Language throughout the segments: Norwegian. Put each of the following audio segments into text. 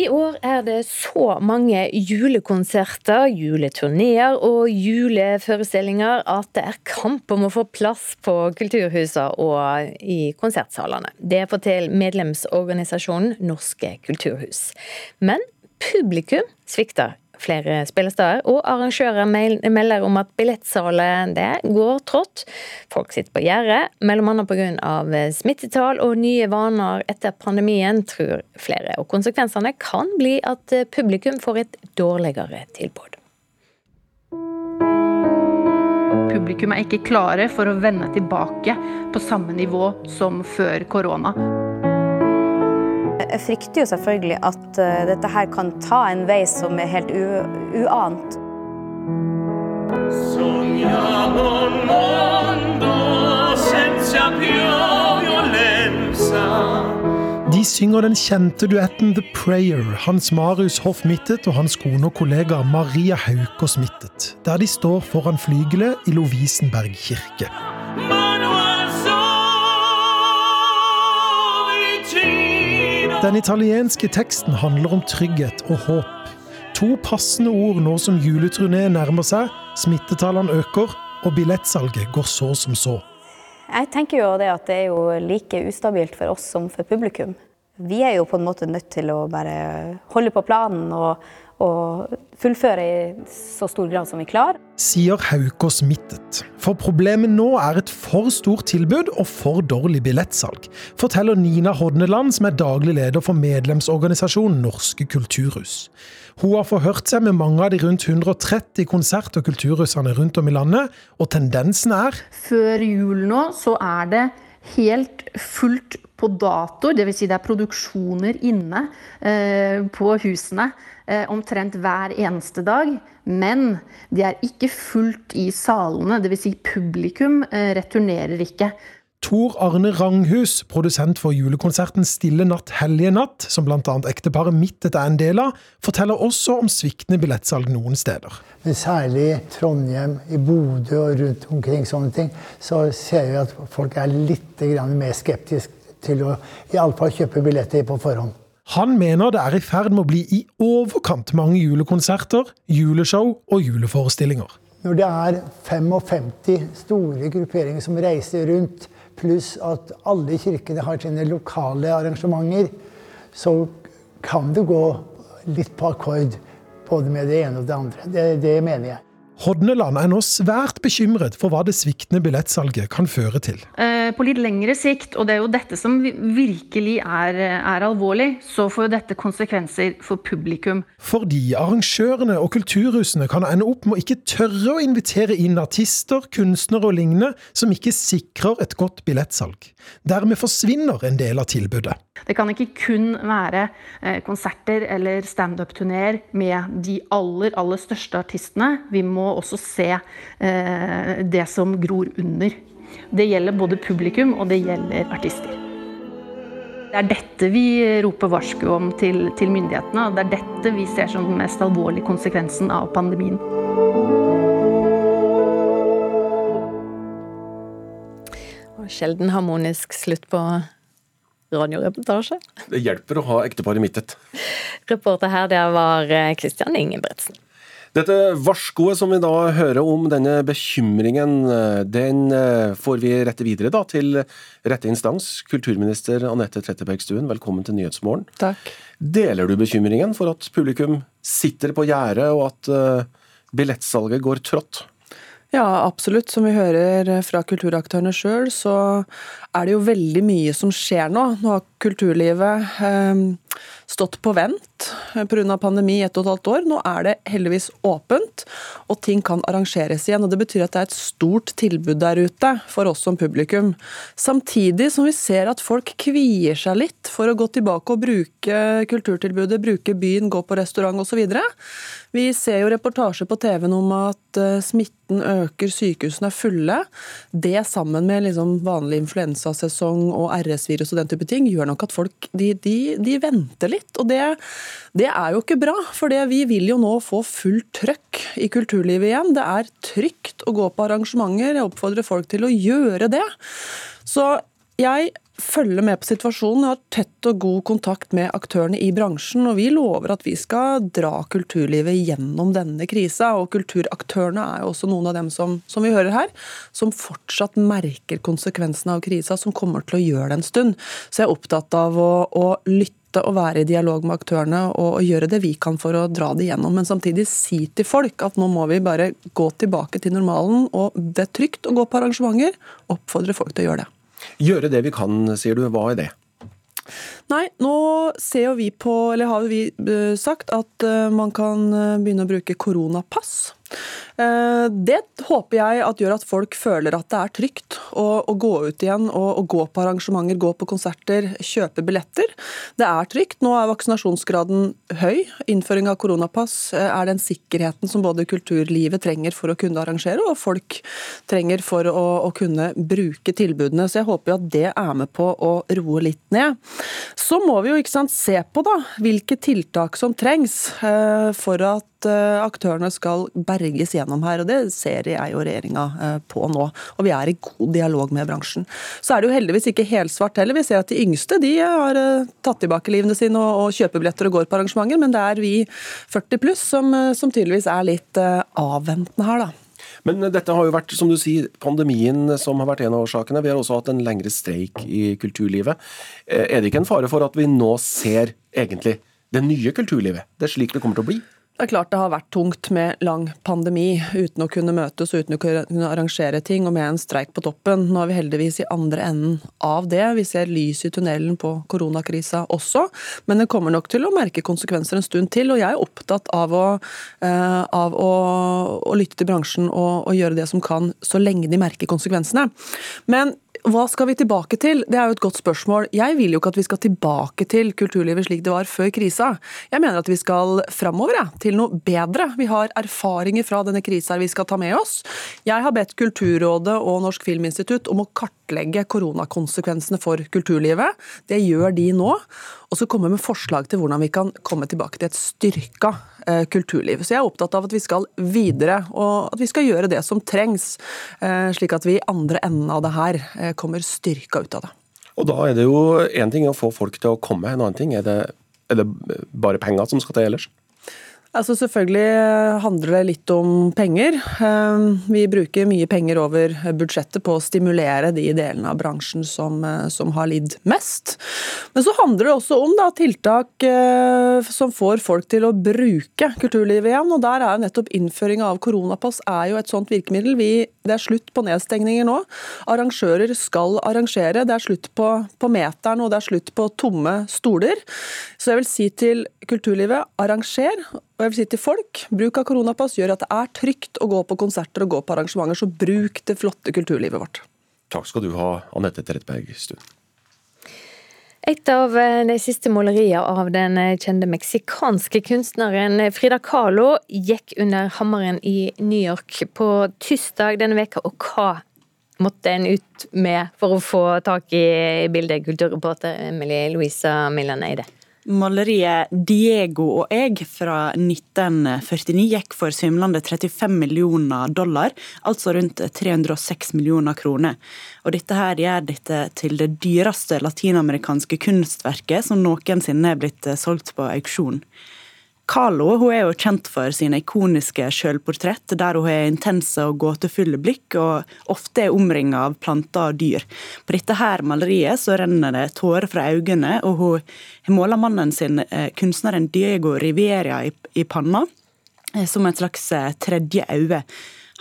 I år er det så mange julekonserter, juleturneer og juleforestillinger at det er kamp om å få plass på kulturhusene og i konsertsalene. Det forteller medlemsorganisasjonen Norske kulturhus. Men publikum svikter flere spillesteder, og arrangører melder om at billettsalget går trått. Folk sitter på gjerdet, bl.a. pga. smittetall og nye vaner etter pandemien, tror flere. Og konsekvensene kan bli at publikum får et dårligere tilbud. Publikum er ikke klare for å vende tilbake på samme nivå som før korona. Jeg frykter jo selvfølgelig at uh, dette her kan ta en vei som er helt uant. De synger den kjente duetten The Prayer, Hans Marius Hoff Mittet og hans kone og kollega Maria Haukås Mittet, der de står foran flygelet i Lovisenberg kirke. Den italienske teksten handler om trygghet og håp. To passende ord nå som juleturné nærmer seg, smittetallene øker og billettsalget går så som så. Jeg tenker jo det at det er jo like ustabilt for oss som for publikum. Vi er jo på en måte nødt til å bare holde på planen og, og fullføre i så stor grad som vi klarer. Sier Haukås Mittet. For problemet nå er et for stort tilbud og for dårlig billettsalg, forteller Nina Hodneland, som er daglig leder for medlemsorganisasjonen Norske kulturhus. Hun har forhørt seg med mange av de rundt 130 konsert- og kulturhusene rundt om i landet, og tendensen er Før jul nå så er det helt fullt på datoer, dvs. Si det er produksjoner inne eh, på husene eh, omtrent hver eneste dag. Men det er ikke fullt i salene, dvs. Si publikum eh, returnerer ikke. Tor Arne Ranghus, produsent for julekonserten Stille natt, hellige natt, som bl.a. ekteparet Mittet er en del av, forteller også om sviktende billettsalg noen steder. Men særlig i Trondheim, i Bodø og rundt omkring sånne ting, så ser vi at folk er litt mer skeptiske til å iallfall kjøpe billetter på forhånd. Han mener det er i ferd med å bli i overkant mange julekonserter, juleshow og juleforestillinger. Når det er 55 store grupperinger som reiser rundt, pluss at alle kirkene har sine lokale arrangementer, så kan det gå litt på akkord både med det ene og det andre. Det, det mener jeg. Hodneland er nå bekymret for hva det sviktende billettsalget kan føre til. Eh, på litt lengre sikt, og det er jo dette som virkelig er, er, alvorlig, så får dette konsekvenser for publikum. Fordi arrangørene og kulturhusene kan ende opp med å ikke tørre å invitere inn artister, kunstnere og lignende som ikke sikrer et godt billettsalg. Dermed forsvinner en del av tilbudet. Det kan ikke kun være eh, konserter eller standup-turneer med de aller, aller største artistene. Vi må også se eh, det som gror under. Det gjelder både publikum og det gjelder artister. Det er dette vi roper varsku om til, til myndighetene, og det er dette vi ser som den mest alvorlige konsekvensen av pandemien. Sjelden harmonisk slutt på radioreportasje. Det hjelper å ha ektepar i midtet. Reporter her, det var Kristian eh, Ingebretsen. Dette varskoet som vi da hører om, denne bekymringen, eh, den eh, får vi rette videre da til rette instans. Kulturminister Anette Trettebergstuen, velkommen til Nyhetsmorgen. Takk. Deler du bekymringen for at publikum sitter på gjerdet, og at billettsalget går trått? Ja, absolutt. Som vi hører fra kulturaktørene sjøl, så er det jo veldig mye som skjer nå. Nå har kulturlivet eh, stått på vent pga. pandemi i ett og et halvt år. Nå er det heldigvis åpent, og ting kan arrangeres igjen. og Det betyr at det er et stort tilbud der ute for oss som publikum. Samtidig som vi ser at folk kvier seg litt for å gå tilbake og bruke kulturtilbudet, bruke byen, gå på restaurant osv. Vi ser jo reportasjer på TV-en om at eh, smitten øker, sykehusene er fulle. Det sammen med liksom vanlig influensasesong og RS-virus og den type ting, gjør nok at folk de, de, de venter litt. Og det, det, er jo ikke bra, for vi vil jo nå få fullt trøkk i kulturlivet igjen. Det er trygt å gå på arrangementer. Jeg oppfordrer folk til å gjøre det. Så jeg følger med på situasjonen, har tett og god kontakt med aktørene i bransjen. Og vi lover at vi skal dra kulturlivet gjennom denne krisa. Og kulturaktørene er jo også noen av dem som, som vi hører her, som fortsatt merker konsekvensene av krisa, som kommer til å gjøre det en stund. Så jeg er opptatt av å, å lytte og være i dialog med aktørene og, gjøre det vi kan for å dra det gjennom. Men samtidig si til folk at nå må vi bare gå tilbake til normalen. Og det er trygt å gå på arrangementer. Oppfordre folk til å gjøre det. Gjøre det vi kan, sier du. Hva er det? Nei, nå vi på, har vi eh, sagt at eh, man kan eh, begynne å bruke koronapass. Eh, det håper jeg at gjør at folk føler at det er trygt å, å gå ut igjen og, og, gå på arrangementer, gå på konserter, kjøpe billetter. Det er trygt. Nå er vaksinasjonsgraden høy. Innføring av koronapass eh, er den sikkerheten som både kulturlivet trenger for å kunne arrangere, og folk trenger for å, å kunne bruke tilbudene. Så jeg håper at det er med på å roe litt ned. Så må vi jo ikke sant, se på da, hvilke tiltak som trengs eh, for at aktørene skal berges gjennom her. og Det ser jeg og regjeringa eh, på nå. Og vi er i god dialog med bransjen. Så er det jo heldigvis ikke helsvart heller. Vi ser at de yngste de har eh, tatt tilbake livene sine og, og kjøper billetter og går på arrangementer, men det er vi 40 pluss som, som tydeligvis er litt avventende her, da. Men dette har jo vært, som du sier, pandemien som har vært en av årsakene. Vi har også hatt en lengre streik i kulturlivet. Er det ikke en fare for at vi nå ser egentlig det nye kulturlivet? Det er slik det kommer til å bli? Det er klart det har vært tungt med lang pandemi, uten å kunne møtes og uten å kunne arrangere ting, og med en streik på toppen. Nå er vi heldigvis i andre enden av det. Vi ser lys i tunnelen på koronakrisa også, men det kommer nok til å merke konsekvenser en stund til. Og jeg er opptatt av å, uh, av å, å lytte til bransjen og, og gjøre det som kan, så lenge de merker konsekvensene. Men hva skal vi tilbake til? Det er jo et godt spørsmål. Jeg vil jo ikke at vi skal tilbake til kulturlivet slik det var før krisa. Jeg mener at vi skal framover, ja, til noe bedre. Vi har erfaringer fra denne krisa vi skal ta med oss. Jeg har bedt Kulturrådet og Norsk Filminstitutt om å kartlegge koronakonsekvensene for kulturlivet. Det gjør de nå og så komme med forslag til hvordan vi kan komme tilbake til et styrka eh, kulturliv. Så jeg er opptatt av at vi skal videre, og at vi skal gjøre det som trengs, eh, slik at vi i andre enden av det her eh, kommer styrka ut av det. Og da er det jo én ting å få folk til å komme, en annen ting er det, er det bare penger som skal til ellers? Altså Selvfølgelig handler det litt om penger. Ehm, vi bruker mye penger over budsjettet på å stimulere de delene av bransjen som, eh, som har lidd mest. Men så handler det også om da, tiltak eh, som får folk til å bruke kulturlivet igjen. og Der er jo nettopp innføringa av koronapass er jo et sånt virkemiddel. Vi, det er slutt på nedstengninger nå. Arrangører skal arrangere. Det er slutt på, på meteren og det er slutt på tomme stoler. Så jeg vil si til kulturlivet, arranger. Og jeg vil si til folk, Bruk av koronapass gjør at det er trygt å gå på konserter og gå på arrangementer, så bruk det flotte kulturlivet vårt. Takk skal du ha, Anette Trettberg. Stuen. Et av eh, de siste maleriene av den eh, kjente meksikanske kunstneren Frida Kahlo gikk under hammeren i New York på tirsdag denne veka, og hva måtte en ut med for å få tak i bildet, kulturreporter Emilie Louisa Millan Eide? Maleriet 'Diego og jeg' fra 1949 gikk for svimlende 35 millioner dollar, altså rundt 306 millioner kroner. Og dette her gjør dette til det dyreste latinamerikanske kunstverket som noensinne er blitt solgt på auksjon. Kahlo hun er jo kjent for sine ikoniske sjølportrett, der hun har intense og gåtefulle blikk, og ofte er omringa av planter og dyr. På dette her maleriet så renner det tårer fra øynene, og hun har måla mannen sin, eh, kunstneren Diego Riveria, i, i panna, eh, som et slags eh, tredje øye.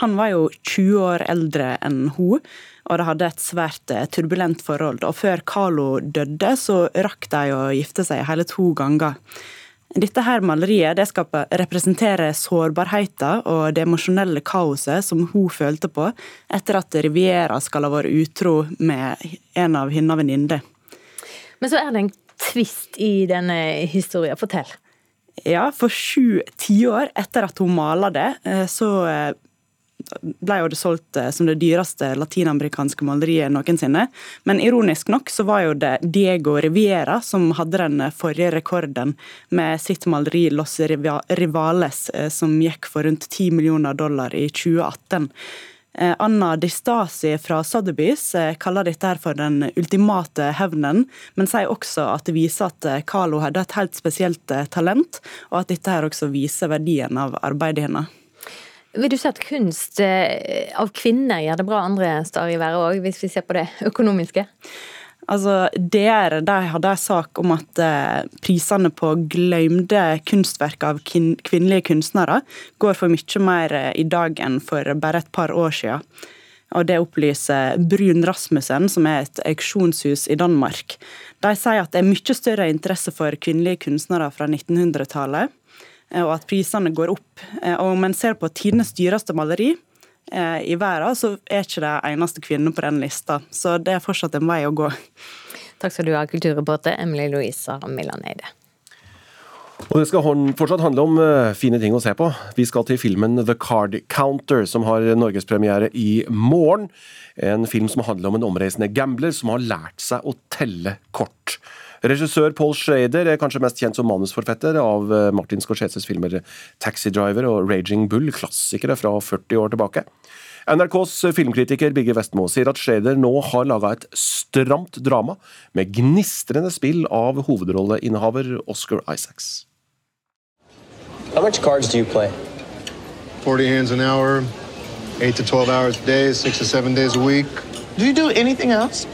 Han var jo 20 år eldre enn hun, og de hadde et svært turbulent forhold. Og før Carlo døde, så rakk de å gifte seg hele to ganger. Dette her maleriet det skal representere sårbarheten og det emosjonelle kaoset som hun følte på etter at Riviera skal ha vært utro med en av hennes venninner. Men så er det en tvist i denne historien. Fortell. Ja, for sju tiår etter at hun maler det, eh, så eh, ble jo det solgt eh, som det dyreste latinamerikanske maleriet noensinne. Men ironisk nok så var jo det Diego Riviera som hadde den forrige rekorden med sitt maleri 'Los Rivales', eh, som gikk for rundt 10 millioner dollar i 2018. Eh, Anna Distasi fra Sotheby's eh, kaller dette her for den ultimate hevnen, men sier også at det viser at Carlo hadde et helt spesielt talent, og at dette her også viser verdien av arbeidet hennes. Vil du si at kunst av kvinner gjør det bra andre steder i verden òg, hvis vi ser på det økonomiske? Altså, DR de hadde en sak om at eh, prisene på glemte kunstverk av kvinnelige kunstnere går for mye mer eh, i dag enn for bare et par år siden. Og Det opplyser Brun Rasmussen, som er et auksjonshus i Danmark. De sier at det er mye større interesse for kvinnelige kunstnere fra 1900-tallet, eh, og at prisene går opp. Og Om en ser på tidenes dyreste maleri, Eh, i verden, så er ikke det eneste kvinne på den lista. Så det er fortsatt en vei å gå. Takk skal du ha, kulturreporter Emily Louisa Millaneide. Og Det skal fortsatt handle om eh, fine ting å se på. Vi skal til filmen The Card Counter, som har norgespremiere i morgen. En film som handler om en omreisende gambler som har lært seg å telle kort. Regissør Paul Schrader er kanskje mest kjent som manusforfatter av eh, Martin Scorseses filmer Taxi Driver og Raging Bull, klassikere fra 40 år tilbake. NRKs filmkritiker Bigge Vestmo sier at Schrader nå har laga et stramt drama med gnistrende spill av hovedrolleinnehaver Oscar Isaacs. How much cards do you play? 40 hands an hour, 8 to 12 hours a day, 6 to 7 days a week. Do you do anything else?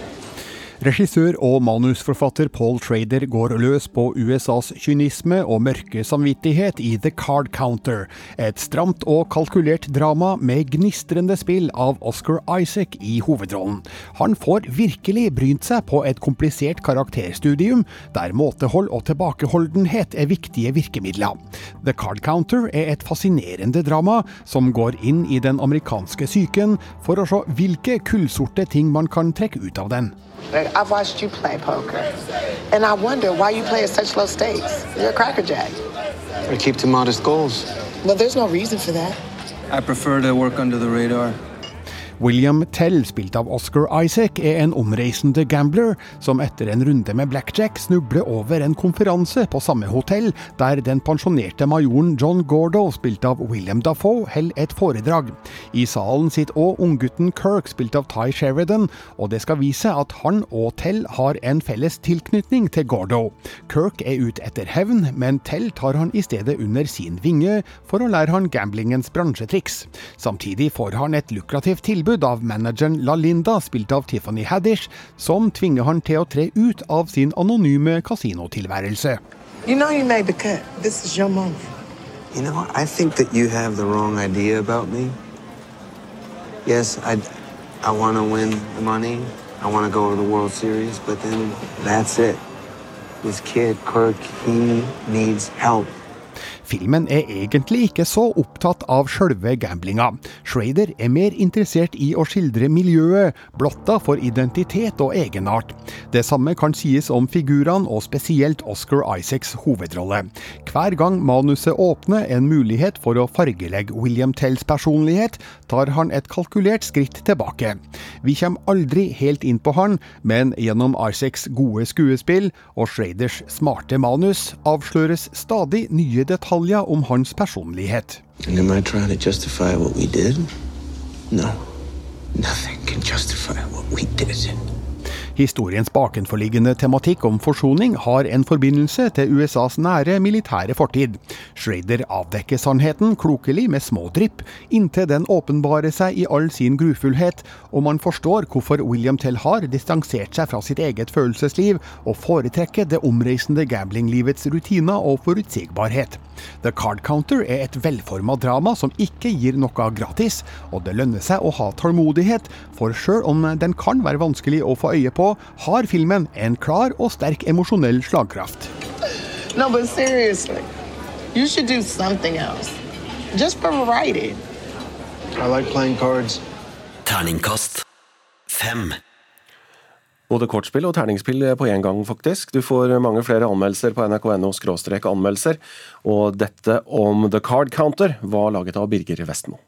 Regissør og manusforfatter Paul Trader går løs på USAs kynisme og mørke samvittighet i The Card Counter, et stramt og kalkulert drama med gnistrende spill av Oscar Isaac i hovedrollen. Han får virkelig brynt seg på et komplisert karakterstudium, der måtehold og tilbakeholdenhet er viktige virkemidler. The Card Counter er et fascinerende drama som går inn i den amerikanske psyken for å se hvilke kullsorte ting man kan trekke ut av den. I've watched you play poker, and I wonder why you play at such low stakes. You're a crackerjack. I keep to modest goals. Well, there's no reason for that. I prefer to work under the radar. William Tell, spilt av Oscar Isaac, er en omreisende gambler som etter en runde med blackjack snubler over en konferanse på samme hotell der den pensjonerte majoren John Gordo, spilt av William Dafoe, holder et foredrag. I salen sitter òg unggutten Kirk, spilt av Ty Sheridan, og det skal vise at han og Tell har en felles tilknytning til Gordo. Kirk er ute etter hevn, men Tell tar han i stedet under sin vinge for å lære han gamblingens bransjetriks. Samtidig får han et lukrativt tilbud tilbud av manageren LaLinda, spilt av Tiffany Haddish, som tvinger han til å tre ut av sin anonyme kasinotilværelse. You know you made the cut. This is your moment. You know, I think that you have the wrong idea about me. Yes, I, I want to win the money. I want to go to the World Series, but then that's it. This kid, Kirk, he needs help. Filmen er egentlig ikke så opptatt av sjølve gamblinga. Schrader er mer interessert i å skildre miljøet, blotta for identitet og egenart. Det samme kan sies om figurene, og spesielt Oscar Isaacs hovedrolle. Hver gang manuset åpner en mulighet for å fargelegge William Tells personlighet, tar han et kalkulert skritt tilbake. Vi kommer aldri helt inn på han, men gjennom Isaacs gode skuespill og Schraders smarte manus avsløres stadig nye detaljer detaljer om hans personlighet. No. Nothing can justify what we did. Historiens bakenforliggende tematikk om forsoning har en forbindelse til USAs nære militære fortid. Schrader avdekker sannheten klokelig med små drypp, inntil den åpenbarer seg i all sin grufullhet, og man forstår hvorfor William Tell har distansert seg fra sitt eget følelsesliv og foretrekker det omreisende gamblinglivets rutiner og forutsigbarhet. The Card Counter er et velforma drama som ikke gir noe gratis, og det lønner seg å ha tålmodighet, for sjøl om den kan være vanskelig å få øye på, har filmen en klar og sterk emosjonell slagkraft. No, but seriously, you should do something else. Just for variety. I like playing cards. Terningkast fem. Både kortspill og terningspill på én gang, faktisk. Du får mange flere anmeldelser på nrk.no anmeldelser. Og dette om The Card Counter var laget av Birger Vestmo.